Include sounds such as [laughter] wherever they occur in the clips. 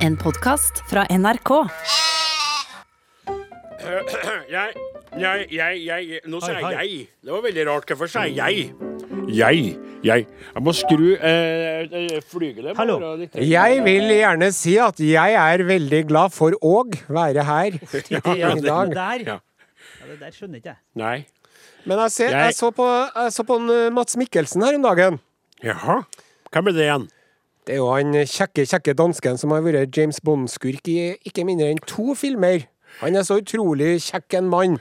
En podkast fra NRK. [clears throat] Jeg, jeg, jeg, jeg Nå sa jeg jeg. Det var veldig rart. Hvorfor sa jeg jeg? Jeg. Jeg. Jeg må skru eh, flygelet. Hallo. Jeg vil gjerne si at jeg er veldig glad for å være her [laughs] Ja, i det dag. der, Ja. ja, det der skjønner ikke jeg. Nei. Men jeg, ser, Jeg- jeg, så på, jeg så på en, uh, Mats Mikkelsen her om dagen. Jaha. Hvem er det igjen? Det er jo han kjekke, kjekke dansken som har vært James Bond-skurk i ikke mindre enn to filmer. Han er så utrolig kjekk en mann.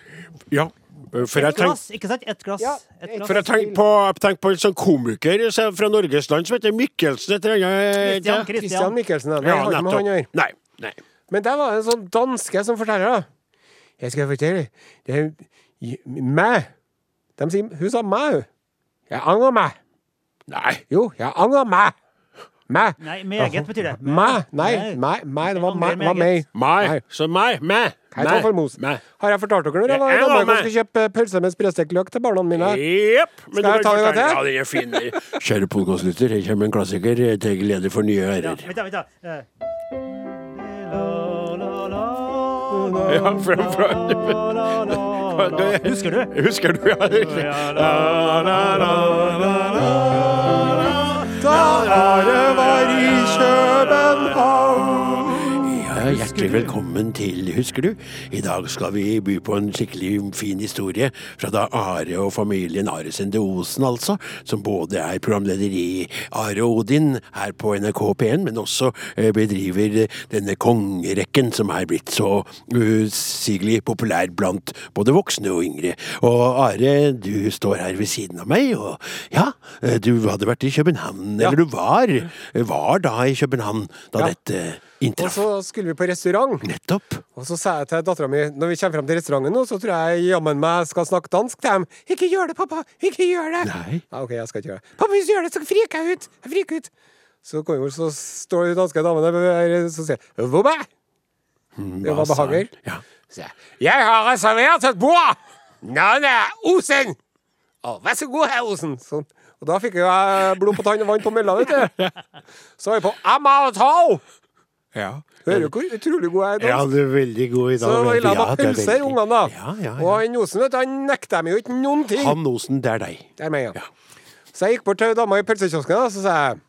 Ja. For Et glass, ikke sant? Ett glass. Ja, et glass. for jeg tenker på, tenk på en sånn komiker fra Norges land som heter Mikkelsen. Et eller annet. Christian, Christian Christian. Mikkelsen. Det Ja, har ikke med han å gjøre. nettopp. Nei. Nei. Men der var det en sånn danske som forteller, da. Jeg skal fortelle. Det er meg. De sier, hun sa meg, hun. Jeg angrer meg. Nei. Jo, jeg angrer meg. Meg. Nei, meget betyr det. Mæ. Nei, Nei. meg. meg. Det var mæ. var meg. Mæ. Så mæ. Mæ. Hei. Har jeg fortalt dere når jeg var i Danmark og skulle kjøpe pølse med sprøstekt løk til barna mine? Jepp. Skal jeg ta en gang til? Ja, den er fin. Kjære podkastlytter, her kommer en klassiker til glede for nye Ja, ærer. vent da, vent da. Eh. Ja, fra. Husker du? Husker du, ja? Da Are var i København. Ja, hjertelig velkommen til Husker du? I dag skal vi by på en skikkelig fin historie fra da Are og familien Aresende Osen, altså, som både er programleder i Are og Odin her på NRK P1, men også eh, bedriver denne kongerekken som er blitt så usigelig populær blant både voksne og yngre. Og Are, du står her ved siden av meg, og ja, eh, du hadde vært i København, Ja. eller du var, var da i København da Ja. dette Og så skulle vi på restaurant. Nettopp. Og så sa jeg til dattera mi når vi kommer frem til restauranten nå, så tror jeg jammen meg skal snakke dansk til dem. Ikke gjør det, pappa! Ikke gjør det! Nei. Ja, OK, jeg skal ikke gjøre det. Pappa, hvis du gjør det, så friker jeg ut! Jeg friker ut! Så, kommer, så står de danske damene der, så sier Hvor er Det var behager. Ja. Så jeg, Jeg har reservert et bord! Navnet er Osen! Å, vær så god, herr Osen. Sånn. Og da fikk jeg blod på tann og vann på mølla, vet du. [laughs] Så var jeg på Amaretau! Ja. Hører du hvor utrolig god jeg er i Ja, du er veldig god i dag. Så la meg Ja, er veldig- ungene, da. Ja, ja, Og han Osen, vet du, han nekter meg jo ikke noen ting. Han Osen, det er deg. Det er meg, ja. Så jeg gikk bort til dama i pølsekiosken, da, så sa jeg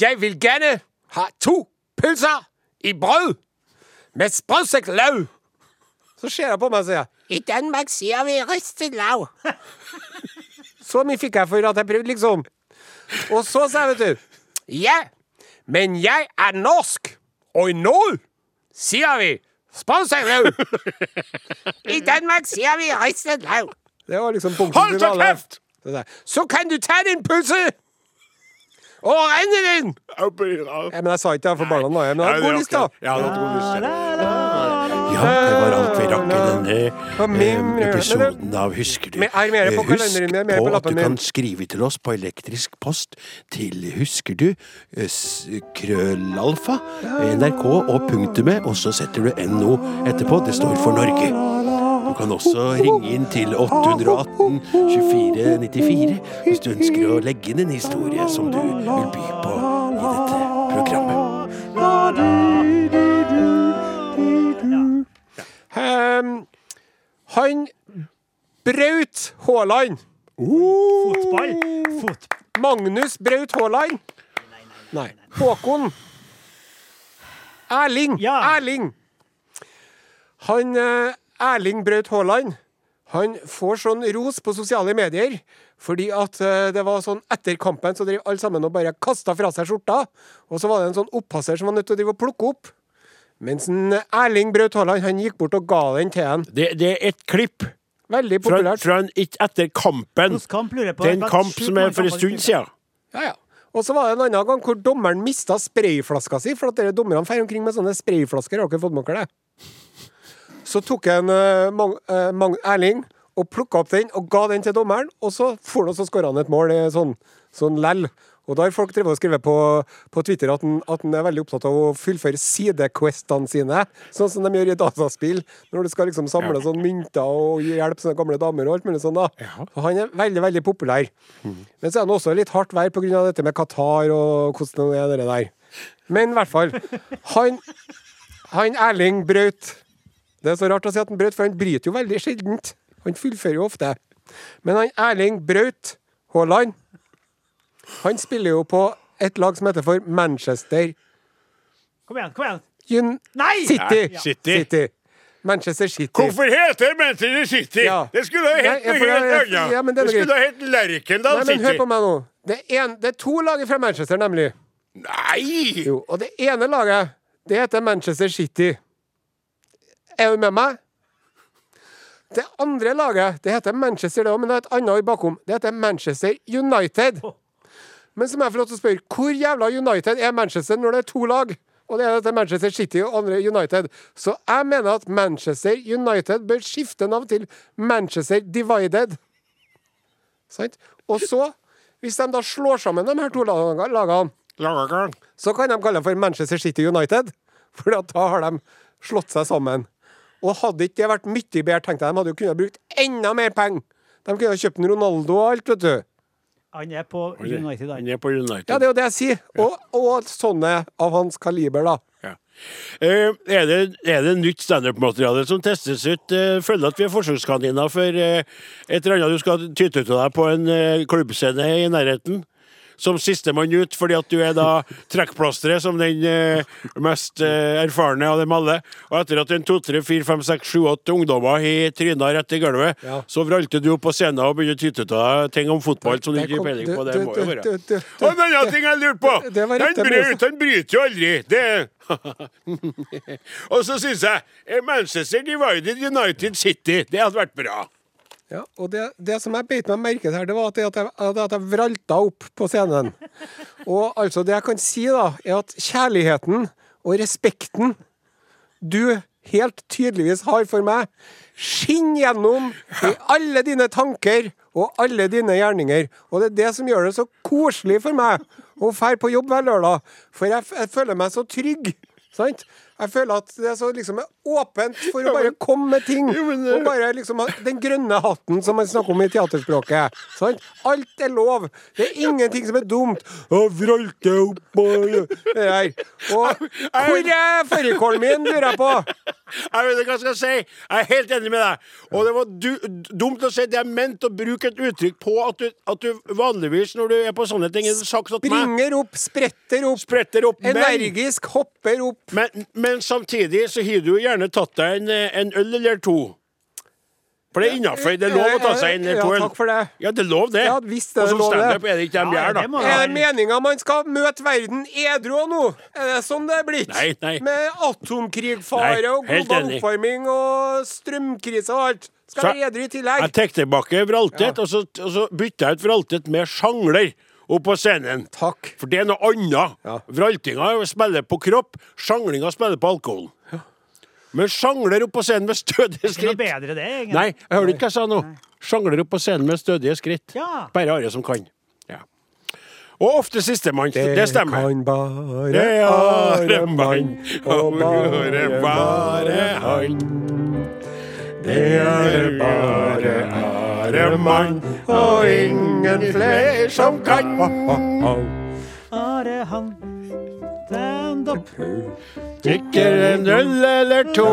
Jeg vil gjerne ha to pølser i brød med sprøstekt løv. Så ser jeg på meg og sier I Danmark sier vi ristet løk. [laughs] Så mye fikk jeg for at jeg prøvde, liksom. Og så sa jeg, vet du Ja, men jeg er norsk, og i nord sier vi løk. I Danmark sier vi ristet løk. Det var liksom punktet Hold deg kjeft! Så kan du ta din pølse og renne den! Ja, Ja, men jeg sa ikke det for barna, da. Men jeg hadde god lyst, da. Det var alt vi rakk i denne eh, episoden av Husker du? Men mer på Eh, er Husk på at du kan skrive til oss på elektrisk post til Husker du? eh, Krøllalfa, NRK og punktumet, og så setter du NO etterpå. Det står for Norge. Du kan også ringe inn til 818 24 94 hvis du ønsker å legge inn en historie som du vil by på i dette programmet. Ehm, han Braut Haaland. Fotball. Fot... Magnus Braut Haaland. Nei. Håkon. Erling. Ja. Erling. Han eh, Erling Braut Haaland han får sånn ros på sosiale medier fordi at eh, det var sånn etter kampen så drev alle sammen og bare kasta fra seg skjorta. Og så var det en sånn oppasser som var nødt til å drive og plukke opp. Mens en Erling Braut Haaland han gikk bort og ga den til ham. Det, det er et klipp Veldig fra, populært. fra en, etter kampen. Kamp lurer på? Det er en kamp som er for en stund siden. Ja, ja. Og så var det en annen gang hvor dommeren mista sprayflaska si, for at dere dommerne drar omkring med sånne sprayflasker. Har dere fått med dere det? Så tok en uh, Mang, uh, Mang Erling og plukka opp den og ga den til dommeren, og så for han og så skåra han et mål sånn, sånn lell. Og da har folk drevet og skrevet på, på Twitter at han, at er veldig opptatt av å fullføre sidequestene sine, sånn som de gjør i dataspill, når du skal liksom samle sånn mynter og gi hjelp sånne gamle damer og alt mulig sånn. da. Og han er veldig, veldig populær. Men så er han også litt hardt vær pga. dette med Qatar og hvordan det er det der. Men i hvert fall. Han, han Erling brøt. Det er så rart å si at han brøt, for han bryter jo veldig sjeldent. Han fullfører jo ofte. Men han Erling brøt Haaland Han spiller jo på et lag som heter for Manchester Kom igjen, kom igjen. Un Nei! City. Ja, City. Manchester City. Hvorfor heter det Manchester City? Ja. Det skulle ha hett noe helt annet. det skulle ha hett Lerkendal City. men hør på meg nå. Det er, en, det er to lag fra Manchester, nemlig. Nei! Jo, og det ene laget, det heter Manchester City. Er du med meg? Det andre laget, det heter Manchester, det òg, men det er et annet bakom. Det heter Manchester United. Men så må jeg få lov til å spørre, hvor jævla United er Manchester når det er to lag? Og det er dette Manchester City og andre United. Så jeg mener at Manchester United bør skifte navn til Manchester Divided. Sant? Og så, hvis de da slår sammen de her to lagene så kan de kalle dem for Manchester City United. For da har de slått seg sammen. Og hadde ikke det vært mye bedre, tenkte jeg, de hadde jo kunnet brukt enda mer penger. De kunne ha kjøpt en Ronaldo og alt, vet du. Han er på United, Han er på United. Ja, det er jo det jeg sier. Og, og sånne av hans kaliber, da. Ja. Eh, er, det, er det nytt standup-materiale som testes ut? Eh, føler at vi er forsøkskaniner for eh, et eller annet du skal tyte ut av deg på en eh, klubbscene i nærheten? Som sistemann ut, fordi at du er da trekkplasteret som den eh, mest eh, erfarne av dem alle. Og etter at en to, tre, fire, fem, seks, sju, åtte ungdommer har tryna rett i gulvet, Ja. så vralte du opp på scenen og begynte å tyte ut av deg ting om fotball som du ikke har peiling på. Det må jo være. Og en annen ting jeg lurte på! Han han bryter jo aldri. Det [laughs] Og så syns jeg eh, Manchester Divided United City. Det hadde vært bra. Ja, og det, det som jeg beit meg merke til her, det var at jeg, at jeg, vralta opp på scenen. Og altså, det jeg kan si, da, er at kjærligheten og respekten du helt tydeligvis har for meg, skinner gjennom i alle dine tanker og alle dine gjerninger. Og det er det som gjør det så koselig for meg å dra på jobb hver lørdag. For jeg, jeg føler meg så trygg. Sant? Jeg føler at det er så liksom åpent for å bare komme med ting. Eh, Og bare liksom den grønne hatten som man snakker om i teaterspråket. Sant? Alt er lov. Det er ingenting som er dumt. Vralte opp og det der. Og hvor er fårikålen min, lurer jeg på? Jeg vet ikke hva jeg skal si. Jeg er helt enig med deg. Og det var du, dumt å si. Det er ment å bruke et uttrykk på at du, at du vanligvis, når du er på sånne ting, er Springer opp, spretter opp, spretter opp. Men, energisk hopper opp. men, men samtidig så har du jo gjerne tatt deg en, en øl eller to. For det er innafor. Det er lov å ta seg en eller to Ja, takk for det. Ja, det er lov, det. Ja, visst er og det som det. standup er det ikke de Ja, gjør, det da. Er det meninga man skal møte verden edru nå? Er det sånn det er blitt? Nei, nei. Med atomkrigfare Nei, og god global oppvarming og strømkrise og alt. Skal være edru i tillegg. Jeg tar tilbake vraltet, Ja. og, så, og så bytter jeg ut vraltet med sjangler opp på scenen. Takk. For det er noe annet. Ja. Vraltinga spiller på kropp, sjanglinga spiller på alkohol. Men sjangler opp på scenen med stødige Ikke noe skritt. bedre det, egentlig. Nei, jeg hørte ikke hva jeg sa nå. Sjangler opp på scenen med stødige skritt. Ja. Bare Are som kan. Ja. Og ofte sistemann. Det stemmer. kan bare er are mann, og bare, bare han. Det er bare are mann, og ingen flere som kan. Are han up. Drikker en øl eller to,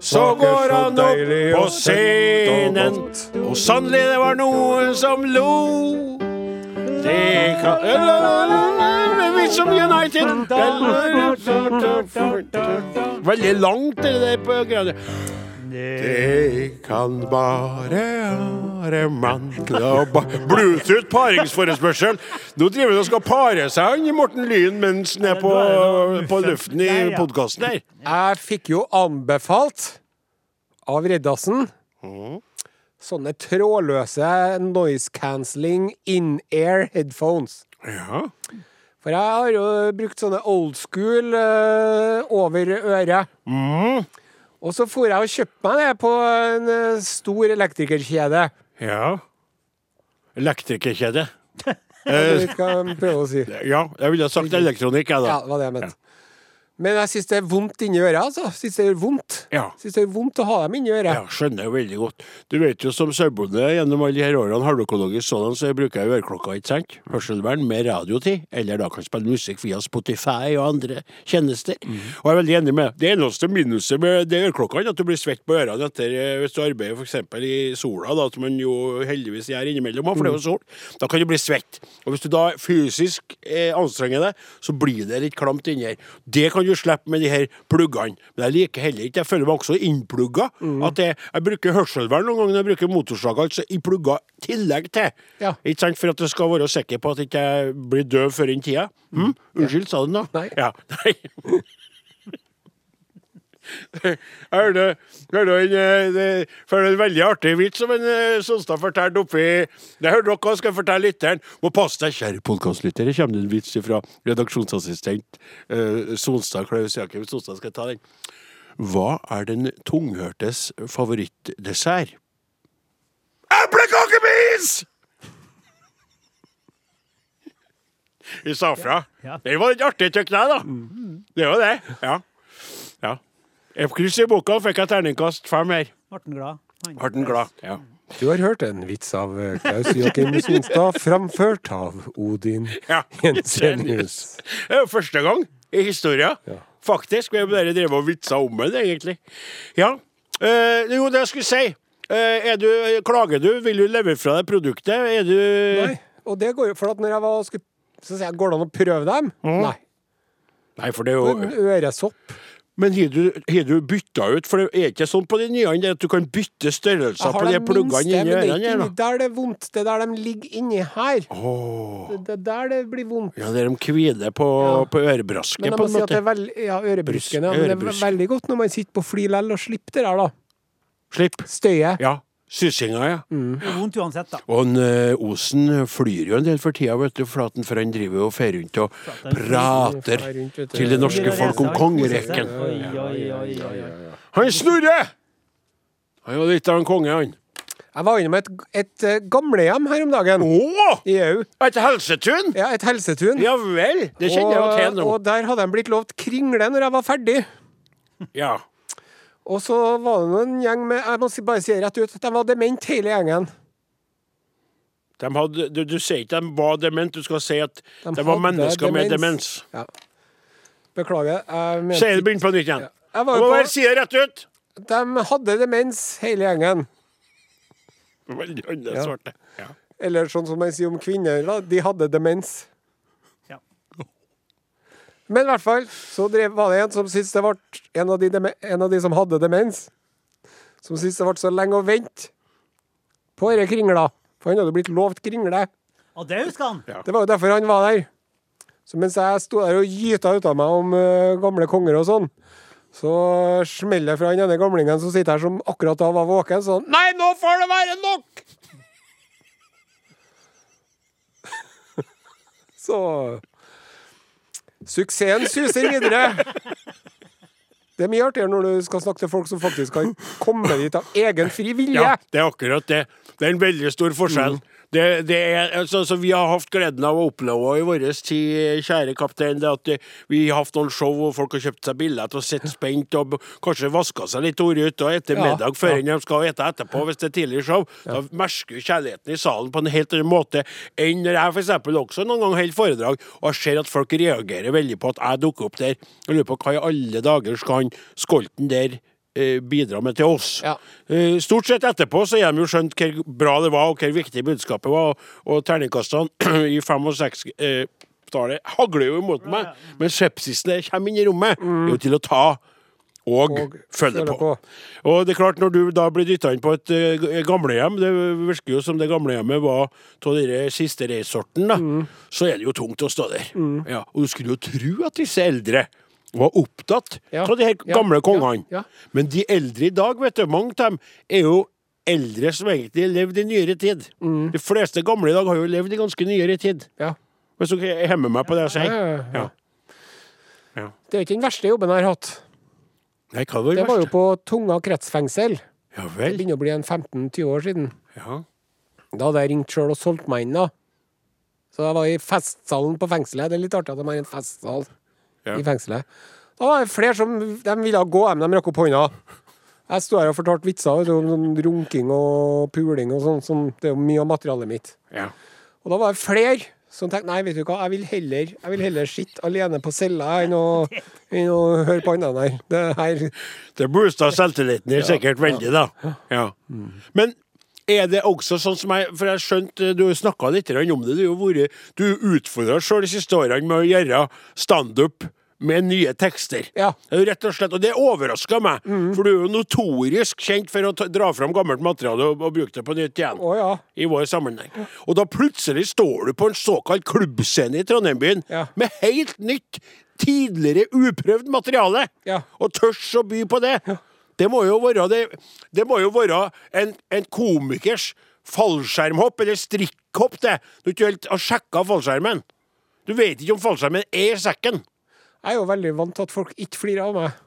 så går han opp på scenen. Og sannelig, det var noen som lo. Det kan som United Veldig langt, det der på greia. Det kan bare være ba- Bluetooth paringsforespørsel. Nå driver han og skal pare seg, han Morten Lyn, mens han er på, på luften i podkasten her. Jeg fikk jo anbefalt av Reddasen sånne trådløse noise cancelling in-air headphones. Ja. For jeg har jo brukt sånne old school uh, over øret. Mm. Og så for jeg og kjøpte meg det på en eh, stor elektrikerkjede. ja. Elektrikerkjede. [laughs] Det ikke hva jeg prøver å si. Ja, jeg ville sagt elektronikk, jeg, Ja, det var det jeg mente. Men jeg syns det er vondt inni øret. altså. Syns det gjør vondt. Ja. Syns det gjør vondt å ha dem inni øret. Ja, skjønner jeg veldig godt. Du vet jo som sauebonde gjennom alle her årene halvøkologisk sådan, så bruker jeg øreklokka, ikke sant? Hørselvern med radiotid, eller da kan spille musikk via Spotify og andre tjenester. Og jeg er veldig enig med. Det eneste minuset med det øreklokka er at du blir svett på ørene etter eh, hvis du arbeider f.eks. i sola, da, som man jo heldigvis gjør innimellom, for det er jo sol. Da kan du bli svett. Og hvis du da fysisk eh, anstrenger deg, så blir det litt klamt inni her. Det kan du slippe med de her pluggene. Men jeg liker heller ikke Jeg føler meg også innplugga. At jeg, jeg bruker hørselvern noen ganger når jeg bruker motorsag, altså i plugga tillegg til. Ja. Ikke sant? For at jeg skal være sikker på at jeg ikke blir døv før den tida. Mm? Unnskyld, sa du noe? Nei. Ja, [laughs] nei. Jeg hørte, en, eh, en veldig artig vits som en eh, Sonstad fortalte oppi Det hørte dere òg, skal jeg fortelle lytteren. Må passe deg, kjære podkastlytter. Det kommer det en vits fra redaksjonsassistent eh, Sonstad. Klaus Jakob Sonstad skal ta den. Hva er den tunghørtes favorittdessert? Eplekakebis! sa fra. Ja. Det var litt artig, syns jeg, da. Det var det. Ja. Kryss i boka, fikk jeg terningkast fem her. Ble han glad? Ble glad. Ja. Du har hørt en vits av eh, Klaus Joakim Sonstad, framført av Odin [laughs] ja. Jensenius. Det er jo første gang i historien. Ja. Faktisk. Vi har bare drevet og vitsa om det, egentlig. Ja. Eh, jo, det jeg skulle si. Eh, er du, klager du? Vil du levere fra deg produktet? Er du Nei, og det går jo For at når jeg var og skulle så sier jeg, Går det an å prøve dem? Nei. Nei, for det er jo øresopp. Men har du, du bytta ut? For det er ikke sånn på de nye er at du kan bytte størrelser på de pluggene inni er ørene. der det er vondt. Det er der de ligger inni her. Oh. Det er der det blir vondt. Ja, der de hviler på, Ja. på ørebrasket, Men på en si måte. er veld, ja, ørebrusken, ja, men det er veldig godt når man sitter på fly likevel og slipper det der, da. Slipp. Støyet. Ja. Sysinga, ja. Det er vondt uansett, da. Og en, uh, Osen flyr jo en del for tida, vet du, for, at han- for han driver jo og fer rundt og prater rundt, til det norske folk om kongerekken. Han Snorre! Han var litt av en konge, han. Jeg var innom et, et eh, gamlehjem her om dagen. Oh, I EU. Et helsetun? Ja, et helsetun. Ja vel, det kjenner jeg jo til nå. og der hadde de blitt lovt kringle når jeg var ferdig. Ja. Og så var det en gjeng med Jeg må bare si rett ut. De var dement, hele gjengen. De hadde, du, du sier ikke de var dement, du skal si at De det var mennesker mennesker med demens. demens. Ja. Beklager. Jeg mente Si det, begynn på nytt igjen. Jeg var må jo bare på, si det rett ut! de hadde demens, hele gjengen. Veldig annerledes Ja. svarte. Ja. Eller sånn som man sier om kvinner, da. De hadde demens. Men i hvert fall så drev, var det en som syntes det ble en av, de deme- en av de som hadde demens, som syntes det ble så lenge å vente på denne kringla. For han hadde blitt lovt kringle. Og det husker han. Ja. Det var jo derfor han var der. Så mens jeg sto der og gyta ut av meg om uh, gamle konger og sånn, så smeller det fra den ene gamlingen som sitter her, som akkurat da var våken, sånn Nei, nå får det være nok! [laughs] så Suksessen suser videre. Det er mye artigere når du skal snakke til folk som faktisk kan komme dit av egen fri vilje. Ja, det er akkurat det. Det er en veldig stor forskjell. Det, det er, altså, så vi har hatt gleden av å oppleve i vår tid, kjære kaptein, det at eh, vi har hatt noen show og folk har kjøpt seg billett og sett spent og kanskje vaska seg litt ordet ut og etter middag før ja. de skal ete etterpå, hvis det er tidlig show. Da merker du kjærligheten i salen på en helt annen måte enn når jeg eksempel også noen gang holder foredrag og ser at folk reagerer veldig på at jeg dukker opp der. Jeg lurer på hva i alle dager skal han skolten der eh, bidra med til oss. Ja. Eh, Stort sett etterpå så har de jo skjønt hvor bra det var, og hvor viktig budskapet var, og, terningkastene [clears throat] i fem og seks eh, tallet hagler jo imot meg, men sepsisen kommer inn i rommet, er jo til å ta og, Og følge på. på. Og det er klart, når du da blir dytta inn på et uh, gamlehjem, det virker jo som det gamlehjemmet var av den siste reissorten, da, så er det jo tungt å stå der. Ja, og du skulle jo tro at disse eldre var opptatt Ja. av de her Ja. gamle kongene. Ja. Ja. Men de eldre i dag, vet du, mange av dem er jo eldre som egentlig har levd i nyere tid. Mm. De fleste gamle i dag har jo levd i ganske nyere tid. Ja. Hvis du hemmer meg på det jeg sier. Ja, ja, ja. Ja. Det er ikke den verste jobben jeg har hatt. Nei, hva var det Det var jo på Tunga kretsfengsel. Ja Det begynner å bli en 15-20 år siden. Ja. Da hadde jeg ringt sjøl og solgt meg inn, da. Så jeg var i festsalen på fengselet. Det er litt artig at de har en festsal Ja. i fengselet. Da var det flere som de ville gå hjem, de rakk opp hånda. Jeg sto her og fortalte vitser om sånn runking og puling og sånn. Som, det er jo mye av materialet mitt. Ja. Og da var det flere som tenkte nei, vet du hva, jeg vil heller, jeg vil heller sitte alene på cella enn å, enn å høre på andre der. Det her Det boosta selvtilliten din sikkert veldig, da. Ja. Men er det også sånn som jeg For jeg skjønte du snakka litt om det. Du vært- du utfordra sjøl de siste årene med å gjøre standup med nye tekster. Ja. Mm. Rett og slett, og det overraska meg, for du er jo notorisk kjent for å ta, dra fram gammelt materiale og, og bruke det på nytt igjen. Oh, ja. I vår sammenheng. Og da plutselig står du på en såkalt klubbscene i Trondheim-byen Ja. med helt nytt, tidligere uprøvd materiale, Ja. og tørs å by på det. Det må jo være, det, det må jo være en, en komikers fallskjermhopp, eller strikkhopp, det. Du ikke har sjekka fallskjermen. Du vet ikke om fallskjermen er i sekken. Jeg er jo veldig vant til at folk ikke flirer av meg.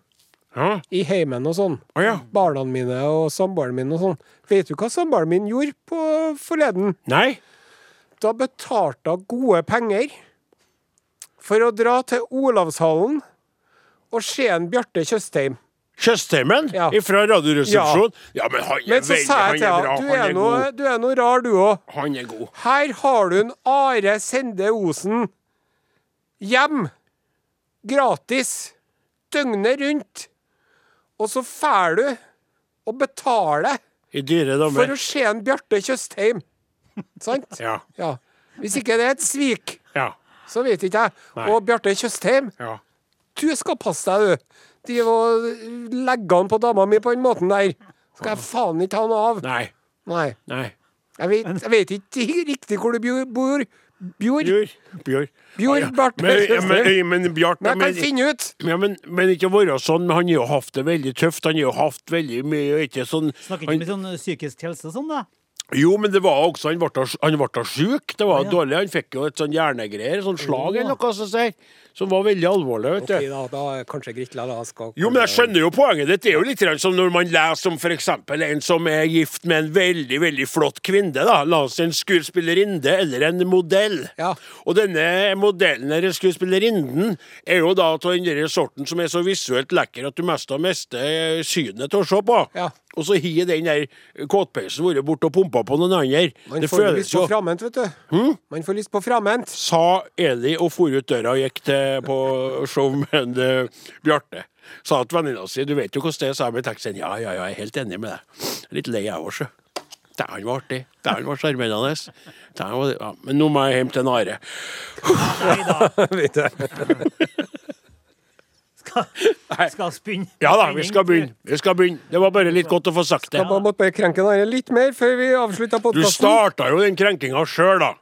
Ja. I heimen og sånn. Oh, ja. Barna mine og samboeren min og sånn. Vet du hva samboeren min gjorde på forleden? Nei? Da betalte hun gode penger for å dra til Olavshallen og se en Bjarte Tjøstheim. Tjøstheimen Ja. fra Radioresepsjonen? Ja. men han er Men så veldig Han er bra. du Han er noe, god. du er noe rar, du òg. Han er god. Her har du en Are Sende Osen hjem. Gratis. Døgnet rundt. Og så fær du og betaler for å se en Bjarte Tjøstheim. Sant? Ja. Ja. Hvis ikke det er et svik, Ja. så vet ikke jeg. Nei. Og Bjarte Tjøstheim, ja. du skal passe deg, du. De og legge an på dama mi på den måten der. Skal jeg faen ikke ha noe av. Nei. Nei. Nei. Jeg vet, jeg vet ikke riktig hvor du bor. Bjor. Bjør. Bjør. Bjør, Ah, ja. Men, ja, men, Men jeg kan finne ut. ja, men, men ikke være sånn. Men han har jo hatt det veldig tøft. Han har jo hatt veldig mye ikke sånn Snakker ikke han, med sånn psykisk helse og sånn, da? Jo, men det var også Han ble, han sjuk. Det var Ja. dårlig. Han fikk jo et sånn hjernegreier, sånn slag eller noe som sier, som var veldig alvorlig. vet du. Ok, da, da kanskje Gritla da skal Jo, men jeg skjønner jo poenget ditt. Det er jo litt som når man leser om f.eks. en som er gift med en veldig veldig flott kvinne. da. La oss si en skuespillerinne eller en modell. Ja. Og denne modellen eller skuespillerinnen er jo da av den sorten som er så visuelt lekker at du mest har mistet synet til å se på. Ja. Og så har den der kåtpeisen vært borte og pumpa på noen andre. Man Det får lyst på framhendt, vet du. Hmm? Man får lyst på framhendt. Sa Eli og for ut døra og gikk til, på show med eh, Bjarte. Sa til venninna si du vet jo hvordan det er, sa jeg med taxien. Ja, ja, ja, jeg er helt enig med deg. Litt lei jeg òg, sjø. Dæven var artig. Dæven var sjarmerende. Var- Ja, men nå må jeg hjem til Nare. Are. Nei da. [laughs] [laughs] Du. Skal, spinne. Ja da, vi skal begynne. Vi skal begynne. Det var bare litt godt å få sagt det. Skal man måtte krenke den litt mer før vi avslutta Du podkasten. starta jo den krenkinga sjøl, da.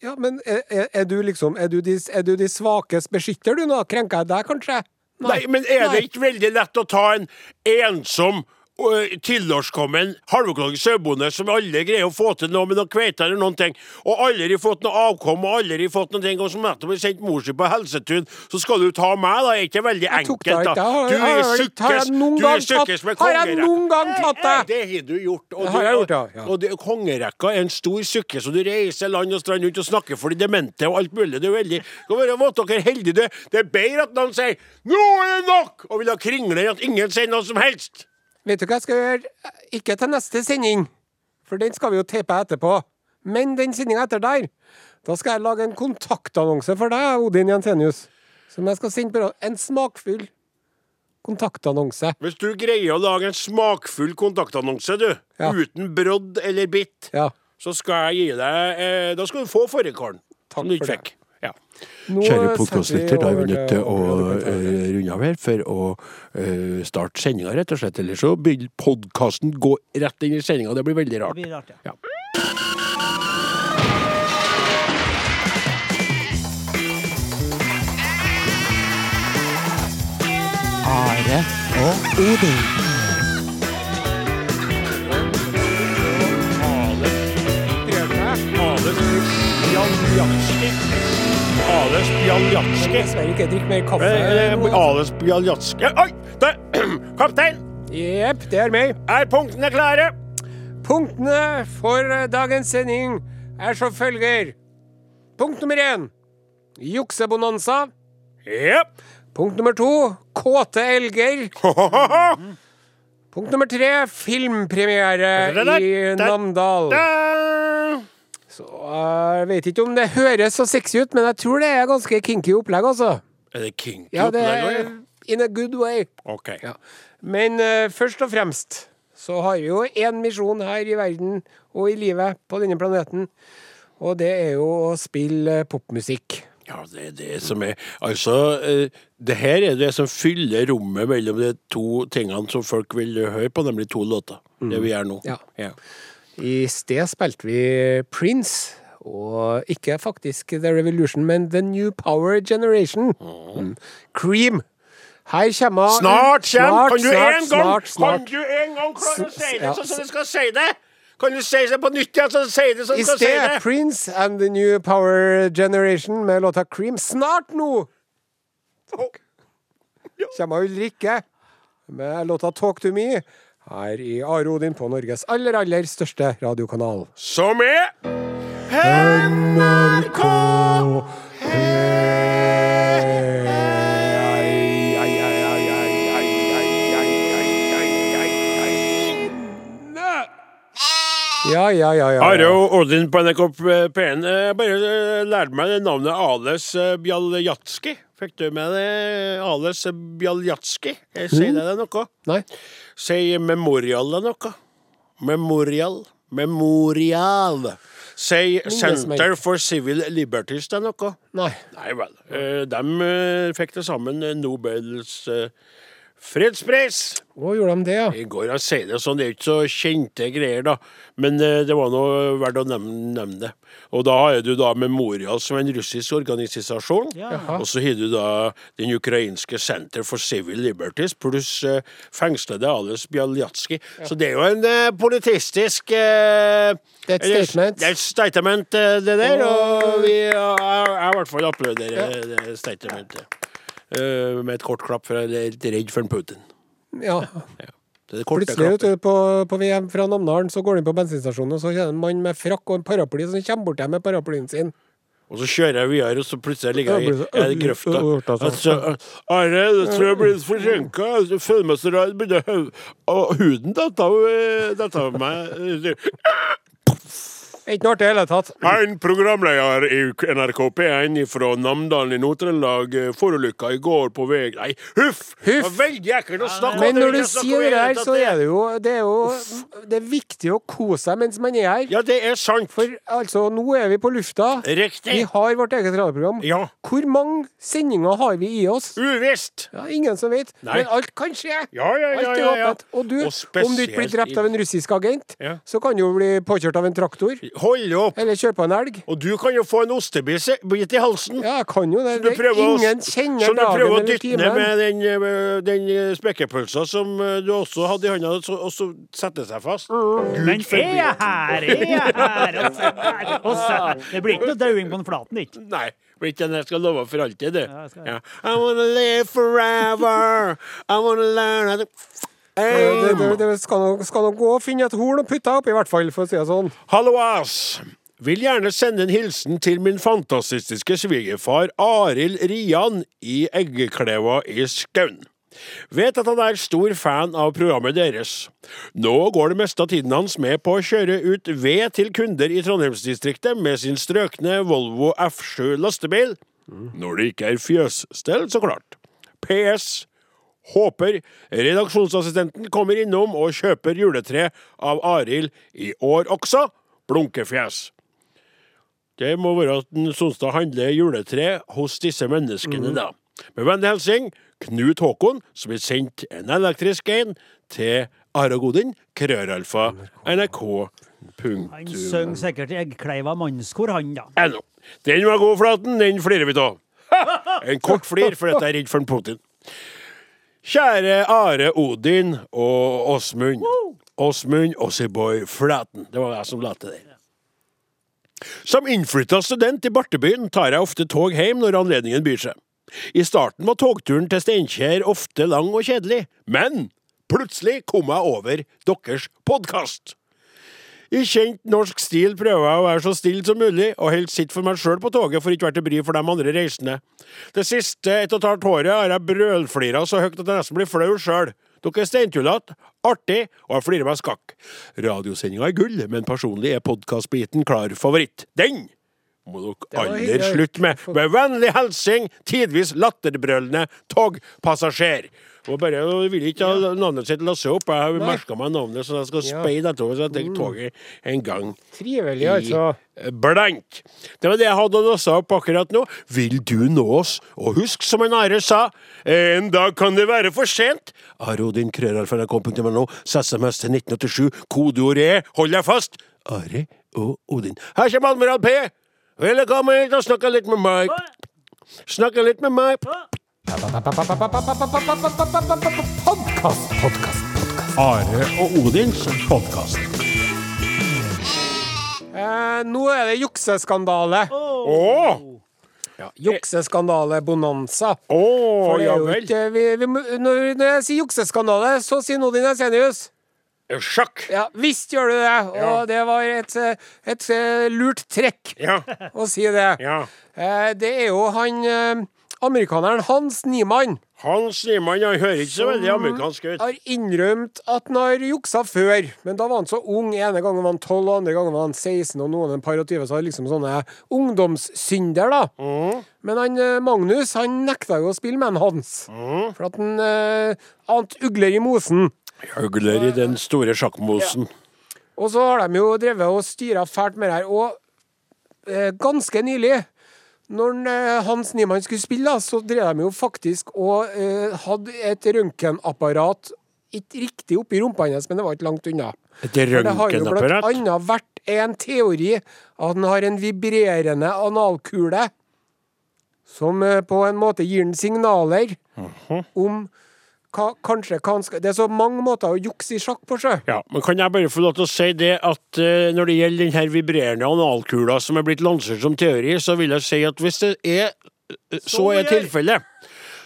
Ja, men er, er, er du liksom Er du de, er du de svakes beskytter, du nå? Krenker jeg deg, kanskje? Nei, men er det ikke veldig lett å ta en ensom øh, tilårskommen halvøkologisk sauebonde som alle greier å få til noe med noen kveite eller noen ting, og aldri fått noe avkom og aldri fått noen ting, og som nettopp har sendt mor si på helsetun, så skal du ta meg, da? Er ikke veldig enkelt, da? Du er sukkes, du er med Har jeg noen gang tatt deg? det? Det har du gjort. Og, du, gjort, ja, og det, kongerekka er en stor sukke, så du reiser land og strand rundt og snakker for de demente og alt mulig. Det er veldig Skal være våt dere heldige. Det, det er bedre at noen sier 'nå er det nok', og vil ha kringle enn at ingen sier noe som helst. Vet du hva jeg skal gjøre? Ikke til neste sending, for den skal vi jo tepe etterpå. Men den sendinga etter der, da skal jeg lage en kontaktannonse for deg, Odin Jensenius. Som jeg skal sende på En smakfull kontaktannonse. Hvis du greier å lage en smakfull kontaktannonse, du, Ja. uten brodd eller bitt, Ja. så skal jeg gi deg eh, Da skal du få fårikålen. Som du ikke det. Ja. Nå Kjære podkastlytter, da er vi nødt til å over- eh, runde av her for å eh, starte sendinga, rett og slett. Eller så vil podkasten gå rett inn i sendinga. Det blir veldig rart. Det blir rart, ja. Ja. Are og Odin. Bjaljatski. Ales Bjaljatski. Dessverre ikke drikk mer kaffe. Eh, eh. Ales Bjaljatski Oi! Det. [clears throat] Kaptein! Jepp, det er meg. Er punktene klare? Punktene for dagens sending er som følger. Punkt nummer én juksebonanza. Yep. Punkt nummer to kåte elger. [laughs] Punkt nummer tre filmpremiere i Namdal. Så jeg vet ikke om det høres så sexy ut, men jeg tror det er ganske kinky opplegg, altså. Er det kinky Ja, det opplegg er òg, in a good way. OK. Ja. Men uh, først og fremst så har vi jo én misjon her i verden og i livet på denne planeten. Og det er jo å spille popmusikk. Ja, det er det som er Altså, eh, det her er det som fyller rommet mellom de to tingene som folk vil høre på, nemlig to låter. Det vi gjør nå. Ja. I sted spilte vi Prince, og ikke faktisk The Revolution, men The New Power Generation. Mm. Cream. Her kommer Snart kjem! Kan du en gang. Kan du en gang klare å si det sånn som du skal si det? Kan du si det på nytt igjen, så si det som I du skal si sted det? Prince and The New Power Generation med låta Cream. Snart nå! Kommer Ulrikke med låta Talk to me her i Are Odin på Norges aller, aller største radiokanal. Som er NRK Ja, ja, ja, ja. Are og Odin på NRK P1. Jeg bare eh, lærte meg navnet Ales eh, Bjaljatski. Fikk du med det? Ales Bjaljatski? Sier det deg noe? Nei. Sier Memorial deg noe? Memorial? Memorial. Sier Center for Civil Liberties deg noe? Nei. Nei vel. Eh, De eh, fikk til sammen eh, Nobels fredspris. Å, gjorde de det, ja? I går jeg sier det sånn, det er ikke så kjente greier, da. Men eh, det var noe verdt å nevne, nevne det. Og da har du da Memorial, som en russisk organisasjon. Og så har du da den ukrainske Center for Civil Liberties, pluss eh, fengslede Ales Bjaljatskij. Så det er jo en eh, politistisk eh, Det er et eller- statement. Det er et statement, eh, det der. Og vi, ja, jeg, jeg i hvert fall applauderer det statementet. Eh, med et kort klapp, for jeg er litt redd for en Putin. ja. Det er Plutselig ut på, på VM fra Namdalen så går du inn på bensinstasjonen, og så er det en mann med frakk og en paraply som kommer bort deg med paraplyen sin. Og så kjører jeg videre, og så plutselig ligger jeg i det- grøfta. Altså, Are, jeg tror jeg blir forsinka. Jeg føler meg så rar. Begynner huden datt av, eh, av meg. Ikke noe artig i det hele tatt. En programleder i NRK P1 fra Namdalen i Nord-Trøndelag eh, forulykka i går på vei Nei, huff! huff. veldig ekkelt å snakke om Men når du sier det her, så er det jo Det er jo Det er viktig å kose seg mens man er her. Ja, det er sant. For altså, nå er vi på lufta. Riktig. Vi har vårt eget radioprogram. Ja. Hvor mange sendinger har vi i oss? Uvisst. Ja, ingen som vet. Nei. Men alt kan skje. Ja, ja, ja, Alt er ja, ja. åpent. Og du, Og om du ikke blir drept av en russisk agent, Ja. så kan du jo bli påkjørt av en traktor. Hold opp. Eller kjøre på en elg. Og du kan jo få en ostebit i halsen. Ja, jeg kan jo det. det det prøver å- eller timen. Så du prøver å dytte ned med den, eh, den spekkepølsa som eh, du også hadde i hånda, og så setter seg fast. Gud Men er jeg her, er jeg her? Og så og så her. Det blir ikke noe dauing på den flaten, ikke? Nei, blir ikke den jeg skal love for alltid, du. Ja, jeg skal- Ja. I wanna live forever. I wanna learn how Det, det, det skal nok skal nok gå og finne et horn og putte opp, i hvert fall, for å si det sånn. Hallo, ass. Vil gjerne sende en hilsen til min fantastiske svigerfar Arild Rian i Eggekleva i Skaun. Vet at han er stor fan av programmet deres. Nå går det meste av tiden hans med på å kjøre ut ved til kunder i Trondheimsdistriktet med sin strøkne Volvo F7 lastebil. Når det ikke er fjøsstell, så klart. PS. Håper redaksjonsassistenten kommer innom og kjøper juletre av Arild i år også. Blunkefjes. Det må være at en Sonstad handler juletre hos disse menneskene, da. Med vennlig hilsen Knut Håkon, som har sendt en elektrisk en til Aragodin, krøralfa, nrk. Han synger sikkert i Eggkleiva mannskor, han, da. Ennå. Den var god, Flaten. Den flirer vi av. En kort flir, for dette er redd for en Putin. Kjære Are Odin og Åsmund. Åsmund Ossiboy Flaten. Det var jeg som la til det. Som innflytta student i Bartebyen tar jeg ofte tog hjem når anledningen byr seg. I starten var togturen til Steinkjer ofte lang og kjedelig, men plutselig kom jeg over deres podkast. I kjent norsk stil prøver jeg å være så stille som mulig, og helst sitte for meg sjøl på toget for ikke være til bry for de andre reisende. Det siste et og et halvt året har jeg brølflira så høyt at jeg nesten blir flau sjøl. Dere er steintullete, artig, og jeg flirer meg skakk. Radiosendinga er gull, men personlig er podkastbiten klar favoritt. Den må dere aldri slutte med. Med vennlig hilsen, tidvis latterbrølende togpassasjer. Og bare jeg vil ikke ha navnet sitt lassa opp. Jeg har merka meg navnet, så jeg skal speide etterpå så jeg tar toget en gang Trivelig, altså. blank. Det var det jeg hadde å låse opp akkurat nå. Vil du nå oss? Og husk, som en Are sa, en dag kan det være for sent. Are Odin meg nå. SMS til 1987, kodeord er, hold deg fast, Are og Odin. Her kommer Admiral P. Velkommen hit og snakke litt med meg. Snakke litt med meg. Podkast, podkast, podkast. Are og Odins podkast. Eh, nå er det jukseskandale. Oh. Ja, Jukseskandale-bonanza. Oh, ja vel. ikke vi, vi, når, når jeg sier jukseskandale, så sier Nodin Esenius. Sjakk. Ja, visst gjør du det. Og Ja. det var et, eh, et, eh, lurt trekk Ja. å si det. ja. Eh, det er jo han eh, amerikaneren Hans Niemann Hans Niemann han hører ikke så veldig amerikansk ut. har innrømt at han har juksa før, men da var han så ung. ene gangen var han 12, og andre gangen var han 16, og noen en par og 20, så har liksom sånne ungdomssynder, da. Men han eh, Magnus han nekta jo å spille med han Hans, for at han eh, ante ugler i mosen. Ugler i den store sjakkmosen. Og så har de jo drevet og styra fælt med det her. Og eh, ganske nylig, når eh, Hans Niemann skulle spille, så drev de jo faktisk og eh, hadde et røntgenapparat ikke riktig oppi rumpa hans, men det var ikke langt unna. Et røntgenapparat? det har jo blant annet vært en teori at han har en vibrerende analkule som eh, på en måte gir han signaler Mhm. om hva, kanskje kanskje, Det er så mange måter å jukse i sjakk på, sjø. Ja, men Kan jeg bare få lov til å si det at uh, når det gjelder den her vibrerende analkula som er blitt lansert som teori, så vil jeg si at hvis det er så, så er tilfellet,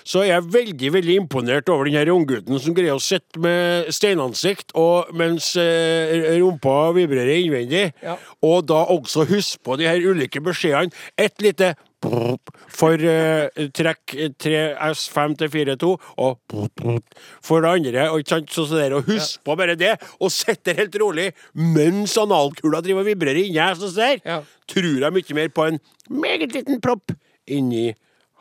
så er jeg veldig veldig imponert over den her unggutten som greier å sitte med steinansikt og mens eh, rumpa vibrerer innvendig, Ja. og da også huske på de her ulike beskjedene. Et lite for uh, trekk 3 S5 til 4-2, og for det andre. Og, ikke sant, så, så der, og husk på bare det, og sitt der helt rolig mens analkula driver og vibrerer inni her. Så der, Ja. tror jeg mye mer på en meget liten propp inni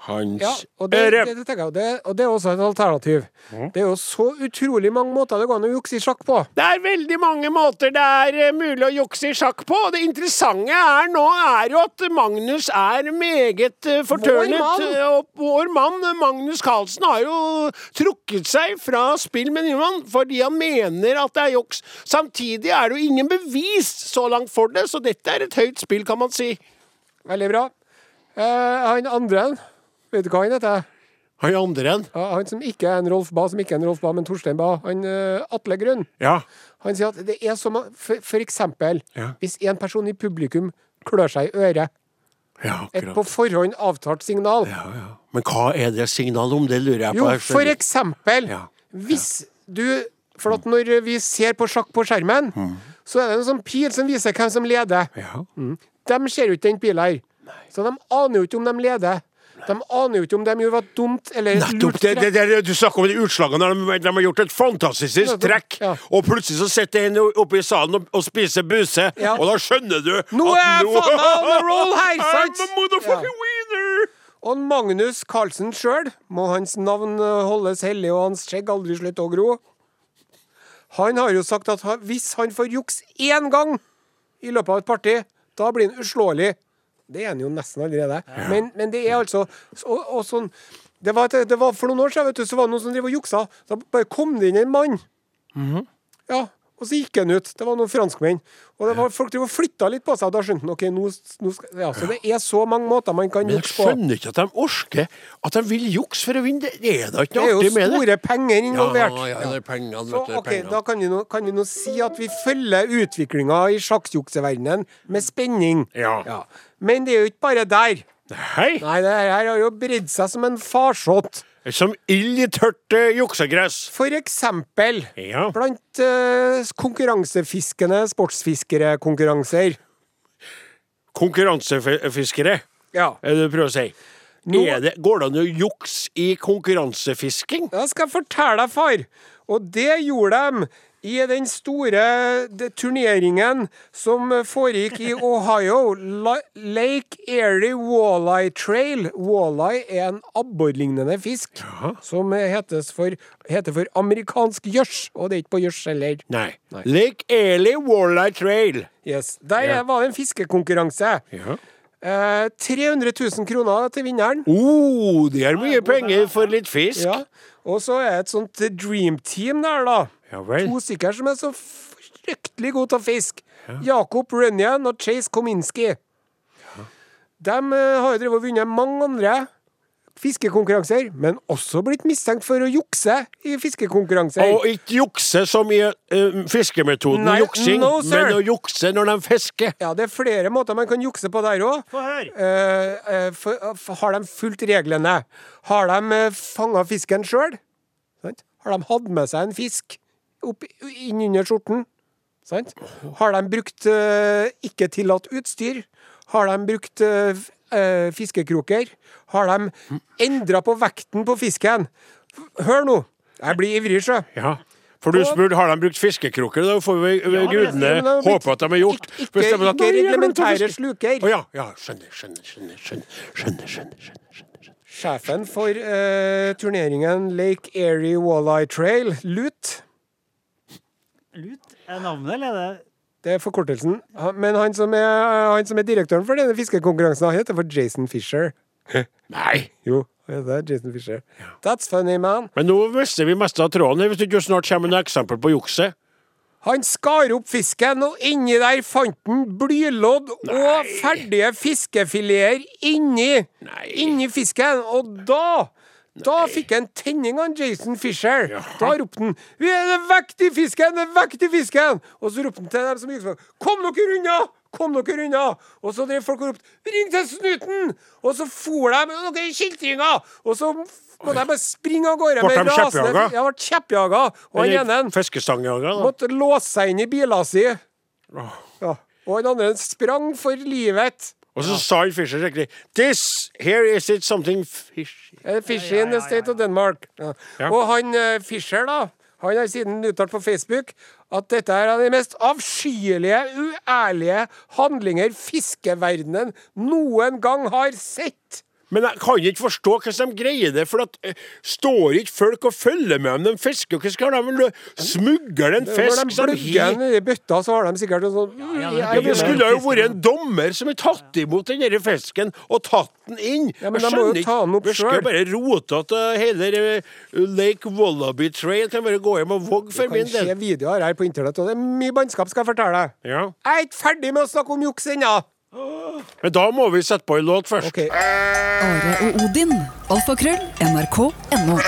hans Ja, og det, øre. det, det og det, og det er også et alternativ. Det er jo så utrolig mange måter det går an å jukse i sjakk på. Det er veldig mange måter det er eh, mulig å jukse i sjakk på. og Det interessante er nå er jo at Magnus er meget eh, fortørnet. mann! Og vår mann eh, Magnus Carlsen har jo trukket seg fra spill med Nyman fordi han mener at det er juks. Samtidig er det jo ingen bevis så langt for det, så dette er et høyt spill, kan man si. Veldig bra. Eh, han andre, vet du hva han heter? Han andre en. Ja, han som ikke er en Rolf Ba, som ikke er en Rolf Ba, men Torstein Ba. Han uh, Atle Grønn. Ja. Han sier at det er som for, for eksempel, Ja. hvis en person i publikum klør seg i øret, ja, et på forhånd avtalt signal Ja, ja. Men hva er det signalet om? Det lurer jeg på. Jo, for eksempel, Ja. hvis du For at når vi ser på sjakk på skjermen, så er det en sånn pil som viser hvem som leder. Ja. De ser jo ikke den pila her. Så de aner jo ikke om de leder. De aner jo ikke om de gjorde var dumt eller Nettopp! lurt Det, det, det, du snakker om de utslagene de, de har gjort et fantastisk trekk, ja. og plutselig så sitter en oppe i salen og, og spiser buse, Ja. og da skjønner du Nå er jeg faen meg on a roll her, sant? [laughs] I'm a motherfucking winner! Og Magnus Carlsen sjøl, må hans navn holdes hellig og hans skjegg aldri slutte å gro, han har jo sagt at hvis han får juks én gang i løpet av et parti, da blir han uslåelig. Det er han jo nesten allerede. Men, men det er altså og, og sånn det var, det var For noen år siden vet du, så var det noen som drev og juksa. Da bare kom det inn en mann. Ja, og så gikk han ut. Det var noen franskmenn. Og det var, folk drev og flytta litt på seg, og da skjønte han OK, nå, nå skal, ja, Så det er så mange måter man kan Men jeg skjønner ikke at de orker At de vil jukse for å vinne. Det er da ikke er noe artig jo med det. store penger involvert. Ja, ja, det er pengene, Så vet du. ok. Da kan vi, nå, kan vi nå si at vi følger utviklinga i sjakkjukseverdenen med spenning. Ja. Men det er jo ikke bare der. Nei. Nei, det her har jo bredd seg som en farsott. Som ild i tørt uh, juksegress. For eksempel Ja. blant uh, konkurransefiskende sportsfiskerekonkurranser. Konkurransefiskere, Ja. er det du prøver å si. Nå- det, går det an å jukse i konkurransefisking? Jeg skal fortelle deg, far. Og det gjorde de i den store turneringen som foregikk i Ohio. Lake Erie Walleye Trail. Walleye er en abborlignende fisk som hetes for, heter for amerikansk gjørs. Og det er ikke på gjørs heller. Nei. Lake Erie Walleye Trail. Yes. Der Ja. var det en fiskekonkurranse. Ja. Eh, 300 000 kroner til vinneren. Oh, det er mye penger for litt fisk. Ja. Og så er det et sånt dream team der, da. Ja vel. To stykker som er så fryktelig gode til å fiske. Jakob Runyan og Chase Kominski. De eh, har jo drevet og vunnet mange andre fiskekonkurranser, men også blitt mistenkt for å jukse i fiskekonkurranser. Og ikke jukse som i uh, fiskemetoden Nei, juksing, no, men å jukse når de fisker. Ja, det er flere måter man kan jukse på der òg. Uh. Eh, har de fulgt reglene? Har de uh, fanga fisken sjøl? Har de hatt med seg en fisk opp, inn under skjorten? Sant? Har de brukt uh, ikke tillatt utstyr? Har de brukt uh, fiskekroker? Har de endra på vekten på fisken? Hør nå! Jeg blir ivrig, sjø. Ja. For du spurte har de brukt fiskekroker. Da får vi Ja, gudene håpe at de har gjort. Ikke, ikke, ikke «Nei, jeg glemte å reglementære sluker. Å ja, ja. Skjønner, skjønner. skjønner, skjønner, skjønner, skjønner, skjønner. Sjefen for eh, turneringen Lake Erie Walleye Trail, LUT, Lut er navnet, eller er det det er forkortelsen. Men han som er, han som er direktøren for denne fiskekonkurransen, han heter for Jason Fisher. Nei. Jo, han heter Jason Fisher. That's funny, man. Men nå mister vi mest av tråden her, hvis du ikke snart kommer med noe eksempel på jukset. Han skar opp fisken, og inni der fant han blylodd og ferdige fiskefileter inni, Nei. inni fisken. Og da da fikk han tenning av Jason Fisher. Da ropte han 'Vi er det vekt fisken! Er vekt fisken!' Og så ropte han til dem som gikk sånn 'Kom dere unna! Kom dere unna!' Og så drev folk og ropte 'Ring til snuten!' Og så for de med noen kjeltringer! Og så måtte de bare springe av gårde med de rasende? Ja, ble kjeppjaga. Og han ene måtte låse seg inn i bila si. Ja. Og han andre sprang for livet. Og så sa han Fischer skikkelig This, here is it something fishy. Eh, Fishy in the state of Denmark. Ja. Ja. Og han Fisher, Fischer, da, han har siden uttalt på Facebook at dette er av de mest avskyelige, uærlige handlinger fiskeverdenen noen gang har sett. Men jeg kan ikke forstå hvordan de greier det, for at eh, står ikke folk og følger med om de fisker? Hvordan skal de vel smugle en Når fisk de som plugger den i bøtta, så har de sikkert en sånn ja, ja, ja, Det skulle jo vært en dommer som har tatt imot den der fisken og tatt den inn. Ja, men Jeg de må jo skjønner ikke. ta den opp selv. bare rotete. Hele eh, Lake Wallaby Trail kan bare gå hjem og vogge for kan se videoer her på internett, og det er mye bannskap, skal jeg fortelle deg. Ja. Jeg er ikke ferdig med å snakke om juks ennå. Men da må vi sette på en låt først. Okay. Are og Odin. Alfakrøll. NRK.no.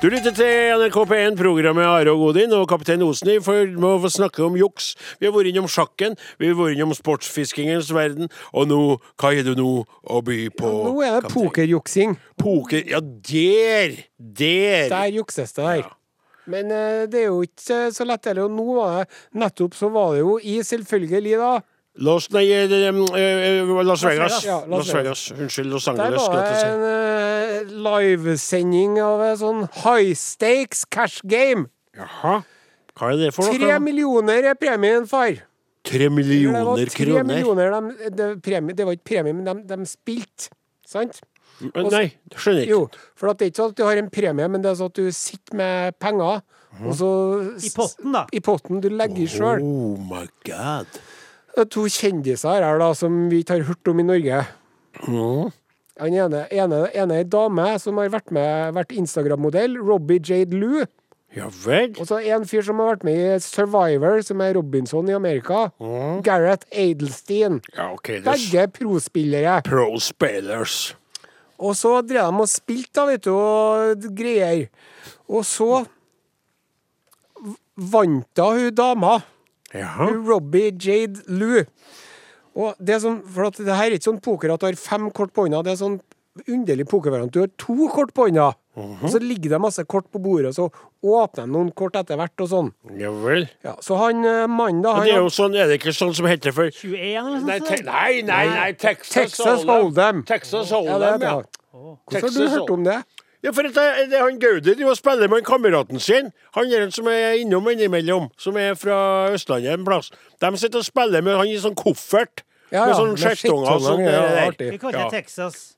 Du lytter til NRK P1, programmet Are og Godin og Kaptein Osen i for med å snakke om juks. Vi har vært innom sjakken, vi har vært innom sportsfiskingens verden, og nå, hva er det nå å by på? Nå er det pokerjuksing. Poker, ja der! Der! Der jukses det der. Men eh, det er jo ikke så lett heller. Og nå var det nettopp så var det jo i selvfølgelig, da. Los, nei, eh, eh, Las Vegas. Vegas. Ja, Las Las Vegas. Unnskyld, Los Der var det en uh, livesending av en sånn high stakes cash game. Jaha. Hva er det for noe? Tre millioner er premien, far. Tre Det var millioner tre kroner. de, det, premie, det var ikke premie, men de, de spilte. Sant? Men Nei, skjønner ikke. Jo, for at det er ikke sånn at du har en premie, men det er sånn at du sitter med penger, og så I potten, da. I potten du legger sjøl. Oh my god. Det er to kjendiser her da, som vi ikke har hørt om i Norge. Han ene, ene, ene er ei dame som har vært med, vært Instagram-modell, Robbie Jade Lou. Ja vel. Og så en fyr som har vært med i Survivor, som er Robinson i Amerika. Gareth Adelstein. Ja, okay, Begge prospillere. pro spillers. Og så drev de og spilte, da, vet du, og greier. Og så vant da hun dama. Jaha. Robbie Jade Lou. Og det er sånn, for at det her er ikke sånn poker at du har fem kort på hånda. Det er sånn underlig pokervariant. Du har to kort på hånda, Mhm. og så ligger det masse kort på bordet, og så åpner de noen kort etter hvert og sånn. Ja vel. Ja, så han eh, mannen, da han det er jo sånn, er det ikke sånn som heter for 21 Nei, te nei, nei, nei, Texas, Texas Hold'em. Texas Hold'em, det. ja. Hvorfor har du hørt om det? Ja, for det, det er han Gauder driver og spiller med kameraten sin. Han er den som er innom innimellom, som er fra Østlandet en plass. De sitter og spiller med han i sånn koffert. Ja, med sånn med skjettonger og sånn. Vi kaller det Texas.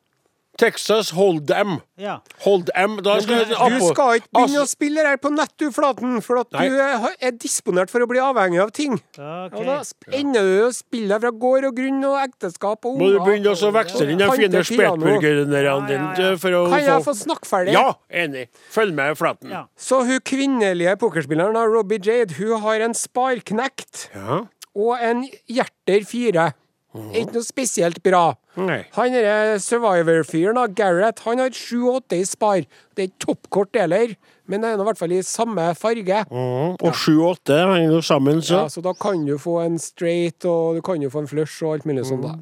Texas Hold'em. Ja. Hold'em. Da skal jeg Du skal ikke begynne Altså- å spille her på nett, du, Flaten, for at Nei. du er, er disponert for å bli avhengig av ting. Okay. Og da ender du å spille fra gård og grunn og ekteskap og Må du begynne å veksle inn de fine spetburgerne Ja, ja, dine for å Kan jeg få snakke ferdig? Ja, enig. Følg med, Flaten. Ja. Så hun kvinnelige pokerspilleren, Robbie Jade, hun har en sparknekt Ja. og en hjerter fire. Ikke noe spesielt bra. Nei. Han derre Survivor-fyren, Gareth, han har sju og åtte i spar. Det er ikke toppkort heller, men det er i hvert fall i samme farge. Mhm. Og sju og åtte henger jo sammen, så. Ja, så da kan du få en straight, og du kan jo få en flush og alt mulig sånt, da.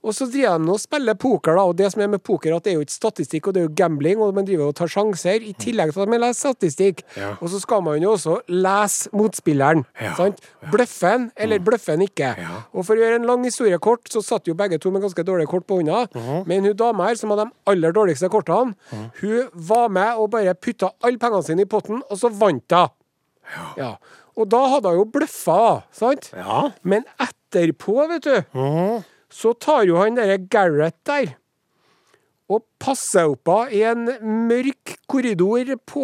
Og så driver de og spiller poker, da, og det som er med poker, at det er jo ikke statistikk, og det er jo gambling, og man driver og tar sjanser, i tillegg til at man leser statistikk. Ja. Og så skal man jo også lese motspilleren, Ja. sant? Bløffen, eller bløffen ikke. Ja. Og for å gjøre en lang historie kort, så satt jo begge to med ganske dårlige kort på hånda, men hun dama her, som hadde de aller dårligste kortene, hun var med og bare putta alle pengene sine i potten, og så vant hun. Ja. Og da hadde hun jo bløffa, sant? Ja. Men etterpå, vet du, så tar jo han derre Gareth der og passer opp i en mørk korridor på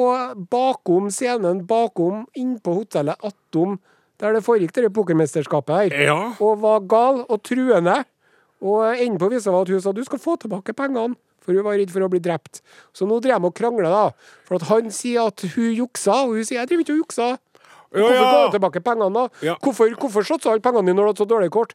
bakom scenen, bakom innpå hotellet Atom, der det foregikk det pokermesterskapet her, Ja. og var gal og truende. Og enden på visa var at hun sa du skal få tilbake pengene, for hun var redd for å bli drept. Så nå driver de og krangler, da. For han sier at hun juksa, og hun sier jeg driver ikke og juksa. Ja, Hvorfor ja. ga hun tilbake pengene, da? Ja. Hvorfor, hvorfor satsa alle pengene dine når du hadde så dårlig kort?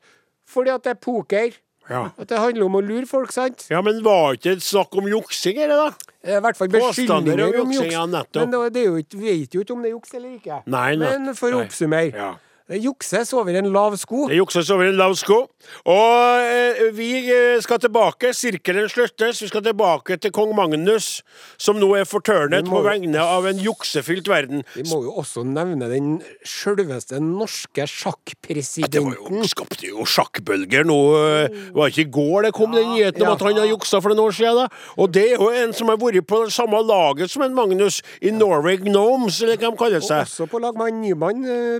Fordi at det er poker. Ja. At det handler om å lure folk, sant? ja, men var ikke det snakk om juksing, eller da? Eh, I hvert fall beskyldninger om juksing, ja. Men det, det er jo ikke, vet jo ikke om det er juks eller ikke. Nei, Men for å oppsummere. Ja. Det jukses over en lav sko. Det jukses over en lav sko. Og eh, vi eh, skal tilbake. Sirkelen sluttes. Vi skal tilbake til kong Magnus, som nå er fortørnet på vegne av en juksefylt verden. Vi må jo også nevne den sjølveste norske Det var sjakkpresidenten. jo, skapte jo sjakkbølger nå. eh, Var ikke i går det kom den nyheten om Ja. at han har juksa for noen år siden? Da? Og det er jo en som har vært på det samme laget som en Magnus i Norway Gnomes, eller hva de kaller Og seg. også på lag med han Nyman. Eh,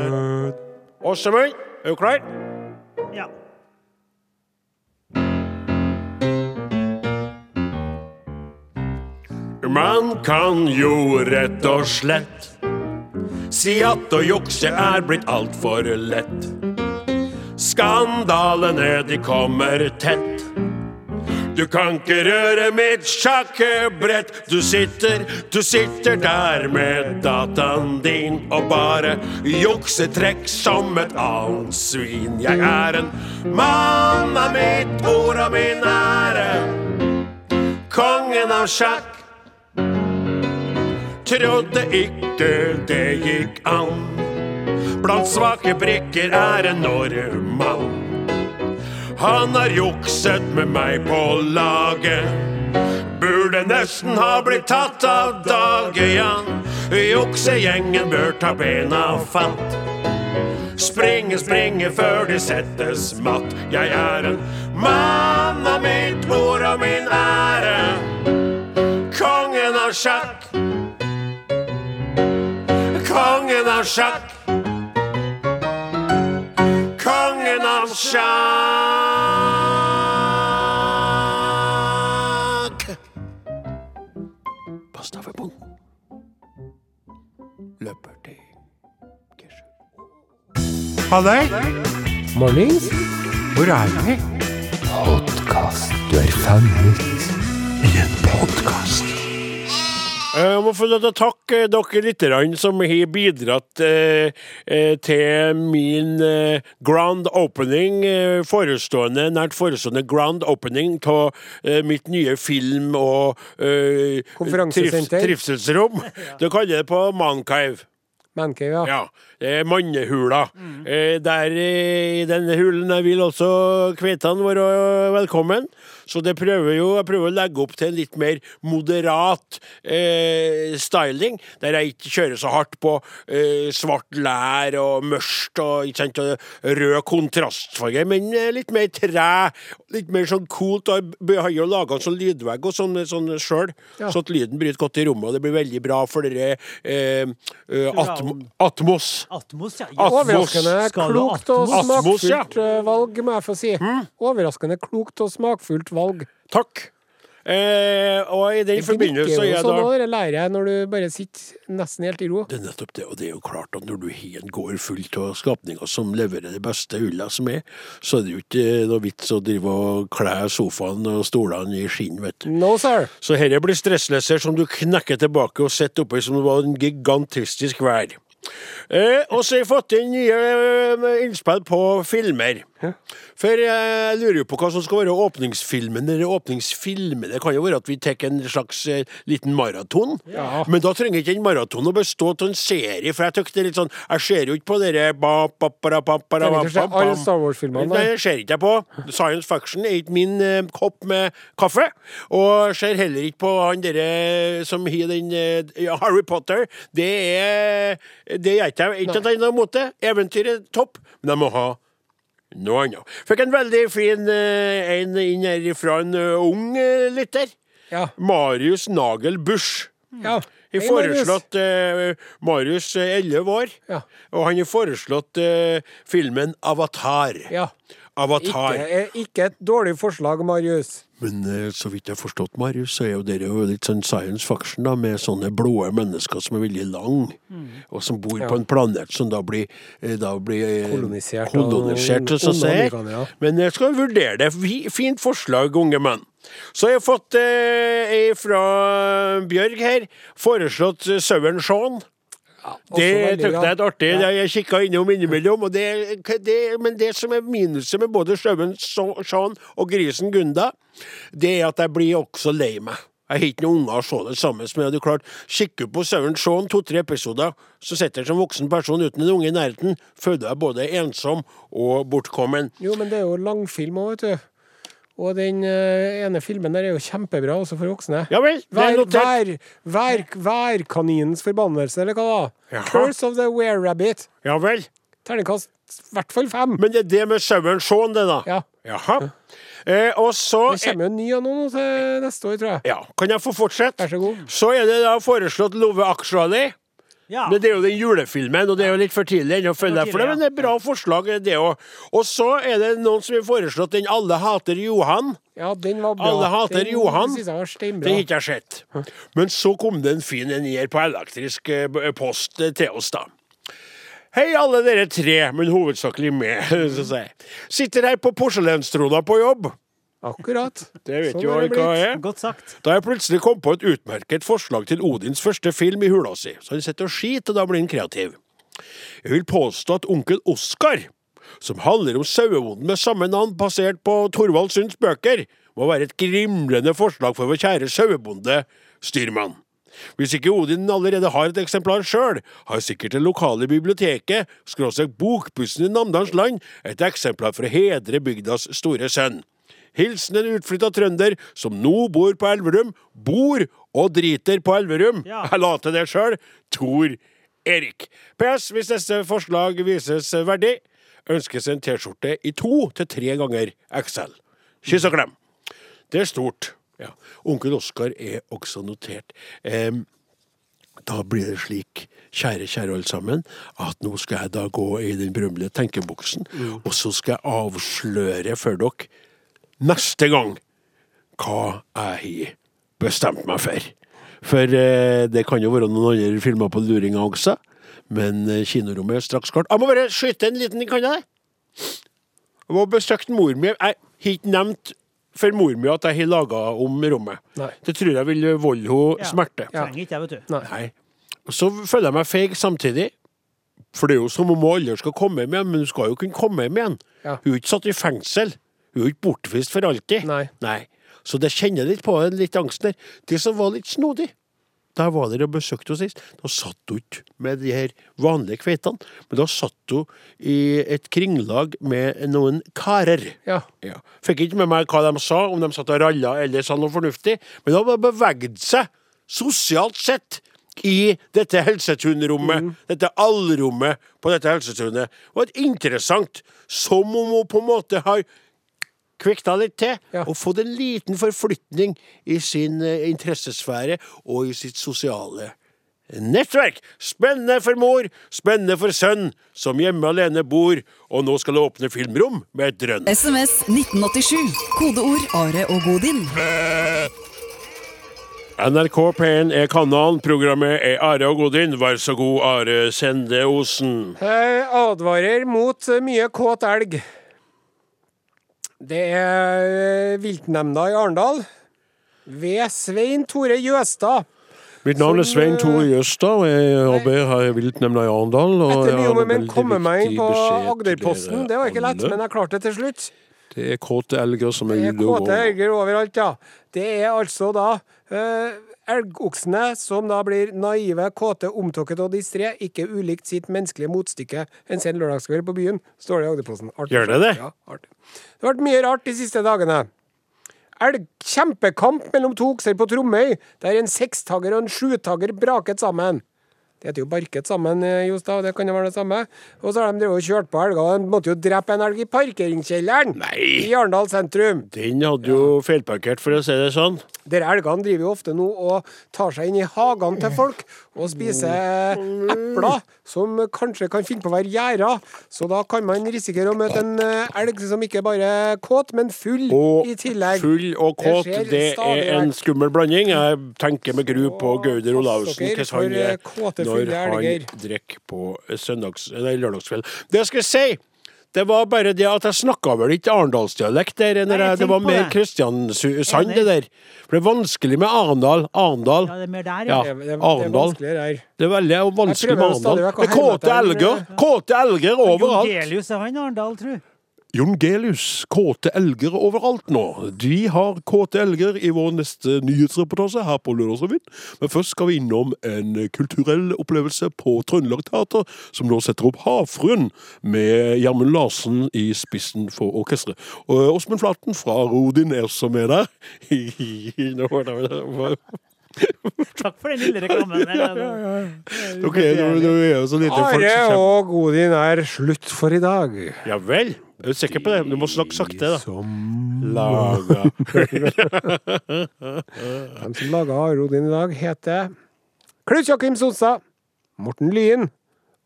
Åsemund, er du klar? Ja. Man kan jo rett og slett si at å jukse er blitt altfor lett. Skandalene, de kommer tett. Du kan ikke røre mitt sjakkebrett. Du sitter, du sitter der med dataen din og bare juksetrekk som et annet svin. Jeg er en mann av mitt ord og min ære. Kongen av sjakk. Trodde ikke det gikk an. Blant svake brikker er en nordmann. Han har jukset med meg på laget. Burde nesten ha blitt tatt av dage, ja. Juksegjengen bør ta bena fatt. Springe, springe før de settes matt. Jeg er en mann av mitt ord og min ære. Kongen av sjakk. Kongen av sjakk. Kongen av sjakk. Pastavebond. Løper til Gesjø. Halløy! Mornings. Hvor er vi? Podkast. Du er fanget i en podkast. Jeg må få lov til å takke dere litt grann som har bidratt eh, eh, til min eh, grand opening, eh, forestående, nært forestående grand opening av eh, mitt nye film- og eh, Konferansesenter. trivselsrom. [laughs] Du kaller det på Mancave. Mancave, ja. Ja, det er mannehula. Eh, der eh, i denne hulen vil også kveitene være velkommen. Så det prøver jo, jeg prøver å legge opp til en litt mer moderat eh, styling, der jeg ikke kjører så hardt på eh, svart lær og mørkt og, og rød kontrastfarge, men eh, litt mer tre, litt mer sånn coolt. Da har jo laga en sånn lydvegg og sånn, sånn sjøl, Ja. så at lyden bryter godt i rommet, og det blir veldig bra for dere eh, atm Atmos. Atmos, ja. Atmos. Overraskende klokt og smakfullt Atmos, ja. eh, valg, må jeg få si. Overraskende klokt og smakfullt valg. Takk. Eh, og i den forbindelse så er jeg sånn, da sånn, det lærer jeg når du bare sitter nesten helt i ro. Det er nettopp det, og det er jo klart at når du har en gård fullt av skapninger som leverer de beste ulla som er, så er det jo ikke noe vits å drive og kle sofaen og stolene i skinn, vet du. No, sir. Så dette blir stressleser som du knekker tilbake og sitter oppe som det var en gigantistisk vær. Eh, og så har jeg fått inn nye eh, innspill på filmer. For jeg lurer jo på hva som skal være åpningsfilmen. Eller åpningsfilmen. Det kan jo være at vi tar en slags eh, liten maraton. Men da trenger ikke en maraton å bestå av en serie, for jeg tykker det er litt sånn Jeg ser jo ikke på dere ba, ba, ba, ba, ba, alle. Star Wars-filmene, Nei, det ser ikke jeg på. Science fiction er ikke min eh, kopp med kaffe. Og ser heller ikke på han dere som har den eh, Harry Potter. Det er Det ikke jeg. Ikke at jeg er imot det. Eventyret er topp, men jeg må ha noe annet. Fikk en veldig fin eh, en inn her fra en eh, ung eh, lytter. Ja. Marius Nagel Busch. ja. Jeg foreslått uh, Marius er 11 år, Ja. og han har foreslått uh, filmen Avatar. Ja. Avatar. Ikke, ikke et dårlig forslag, Marius. Men eh, så vidt jeg har forstått, Marius, så er jo dere jo litt sånn science fiction, da, med sånne blå mennesker som er veldig lang, og som bor på en planet som da blir, eh, da blir eh, Kolonisert kolonisert, og, så å si. amerikanere. Men jeg skal vurdere det. Fint forslag, unge menn. Så jeg har fått eh, fra Bjørg her foreslått Sauen Shaun. Det veldig jeg er artig. Ja. Jeg kikka innom innimellom. Og det, det, men det som er minuset med både Sauen Sean og grisen Gunda, det er at jeg blir også lei meg. Jeg har ikke noen unger å se det sammen med. Det er klart, Kikker du på Sauen Shaun to-tre episoder, så sitter jeg som voksen person uten en unge i nærheten, føler jeg både ensom og bortkommen. Jo, men det er jo langfilm òg, vet du. Og den eh, ene filmen der er jo kjempebra, også for voksne. Ja vel, Vær, vær, vær, værkaninens forbannelse, eller hva da? Jaha. Curse of the Were-Rabbit. Ja vel. Terningkast i hvert fall fem. Men det er det med Sauen Shaun, det, da? Ja. Jaha. Eh, og så Det kommer jo en ny av noen til neste år, tror jeg. Ja, kan jeg få fortsette? Vær så god. Så er det da foreslått Love Actually. Ja. Men det er jo den julefilmen, og det er jo litt for tidlig ennå å følge deg for det, men det er bra forslag, det òg. Og så er det noen som har foreslått den Alle hater Johan. Ja, den var bra. Alle hater den Johan. Den har ikke jeg sett. Men så kom det en fin en her på elektrisk eh, post eh, til oss, da. Hei, alle dere tre, men hovedsakelig med, [laughs] så å si. Sitter her på porselenstrona på jobb. Akkurat. Det vet Sånn jo alle hva er. Godt sagt. Da jeg plutselig kom på et utmerket forslag til Odins første film i hula si, så han sitter og skiter, og da blir han kreativ. Jeg vil påstå at onkel Oskar, som handler om sauebonden med samme navn basert på Torvald Sunds bøker, må være et grimlende forslag for vår kjære sauebonde styrmann. Hvis ikke Odin allerede har et eksemplar sjøl, har sikkert det lokale biblioteket, skråstrek Bokbussen i Namdalsland, et eksemplar for å hedre bygdas store sønn. Hilsen en utflytta trønder som nå bor på Elverum, bor og driter på Elverum. Ja. Jeg la til det sjøl. Tor Erik. PS, hvis neste forslag vises verdig, ønskes en T-skjorte i to til tre ganger XL. Kyss og klem. Det er stort. Ja. Onkel Oskar er også notert. Um, da blir det slik, kjære, kjære alle sammen, at nå skal jeg da gå i den berømmelige tenkeboksen, og så skal jeg avsløre for dere neste gang hva jeg har bestemt meg for. For eh, det kan jo være noen andre filmer på luringa også, men eh, kinorommet er straks klart. Jeg må bare skyte en liten, kan jeg? Jeg må besøke mor mi. Jeg har ikke nevnt for mor mi at jeg har laga om rommet. Nei. Det tror jeg vil volde henne Ja. smerte. Ja. Trenger ikke jeg, vet du. Nei. Så føler jeg meg feig samtidig. For det er jo som om hun aldri skal komme hjem igjen, men hun skal jo kunne komme hjem igjen. Ja. Hun er ikke satt i fengsel. Hun er jo ikke bortvist for alltid. Nei. Så det kjenner litt på en litt angsten der. Det som var litt snodig, da jeg var der og besøkte henne sist, da satt hun ikke med de her vanlige kveitene, men da satt hun i et kringlag med noen karer. Ja. Ja. Fikk ikke med meg hva de sa, om de satt og ralla eller sa noe fornuftig, men de hadde beveget seg sosialt sett i dette helsetunrommet, dette allrommet på dette helsetunet. Det var interessant, som om hun på en måte har kvikna litt til, Ja. og fått en liten forflytning i sin eh, interessesfære og i sitt sosiale nettverk. Spennende for mor, spennende for sønn, som hjemme alene bor, og nå skal åpne filmrom med et drønn. SMS 1987. Kodeord Are og Godin. NRK P1 er kanalen, programmet er Are og Godin. Vær så god, Are Sende Osen. Jeg advarer mot mye kåt elg. Det er eh, viltnemnda i Arendal ved Svein Tore Jøstad. Mitt navn er Svein Tore Jøstad, og jeg arbeider her i viltnemnda i Arendal. og Etter mye om og men komme meg inn på Agderposten. Det var ikke lett, alle. men jeg klarte det til slutt. Det er kåte elger som er Det er ute kåte elger overalt, ja. Det er altså da eh, elgoksene som da blir naive, kåte, omtåket og distré, ikke ulikt sitt menneskelige motstykke en sen lørdagskveld på byen, står det i Agderposten. Gjør det det? Ja, artig. Det har vært mye rart de siste dagene. Elg, kjempekamp mellom to okser på Tromøy, der en sekstager og en sjutager braket sammen. Det heter jo barket sammen, eh, Jostad, det kan jo være det samme. Og så har de drevet og kjørt på elger, og de måtte jo drepe en elg i parkeringskjelleren Nei. i Arendal sentrum. Den hadde jo feilparkert, for å si det sånn. Dere elgene driver jo ofte nå og tar seg inn i hagene til folk og spiser epler som kanskje kan finne på å være gjerder. Så da kan man risikere å møte en eh, elg som ikke bare er kåt, men full Og i tillegg. full og kåt, det, det er en skummel blanding. Jeg tenker med gru på Gauder Olavsen hvordan han eh, er kåte, når han drikker på søndags, nei, lørdagskveld. Det jeg skulle si, det var bare det at jeg snakka vel ikke arendalsdialekt der. Nei, jeg jeg, det var mer. Kristiansand, det der. For det er vanskelig med Arendal. Arendal. Ja, det er mer der, Ja, ja. Det, det, det er Arendal. Det er veldig vanskelig med Arendal. Det er kåte elger. Kåte elger overalt. Gelius er han Arendal, tru. Jon Gelius, kåte elger overalt nå. De har kåte elger i vår neste nyhetsreportasje her på Lørdagsrevyen. Men først skal vi innom en kulturell opplevelse på Trøndelag Teater, som nå setter opp Havfruen, med Gjermund Larsen i spissen for orkesteret. Og Åsmund Flaten fra Rodin er også med der. [laughs] Nå var det- Takk for den lille reklamen. [laughs] Ja, nå nå er det så lite folk Are som kommer. og Godin er slutt for i dag. Ja vel? Er du sikker på det? Du må snakke sakte, da. Som Laga De som laga [laughs] Arodin i dag, heter Klaus Joakim Sonstad, Morten Lyen,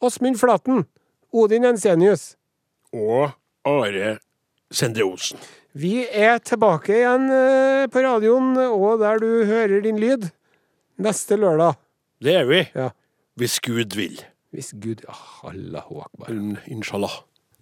Åsmund Flaten, Odin Ensenius. og Are Sendre Osen. Vi er tilbake igjen eh, på radioen og der du hører din lyd neste lørdag. Det er vi. Ja. Hvis Gud vil. Hvis Gud ah, Allahu akbar. Inshallah.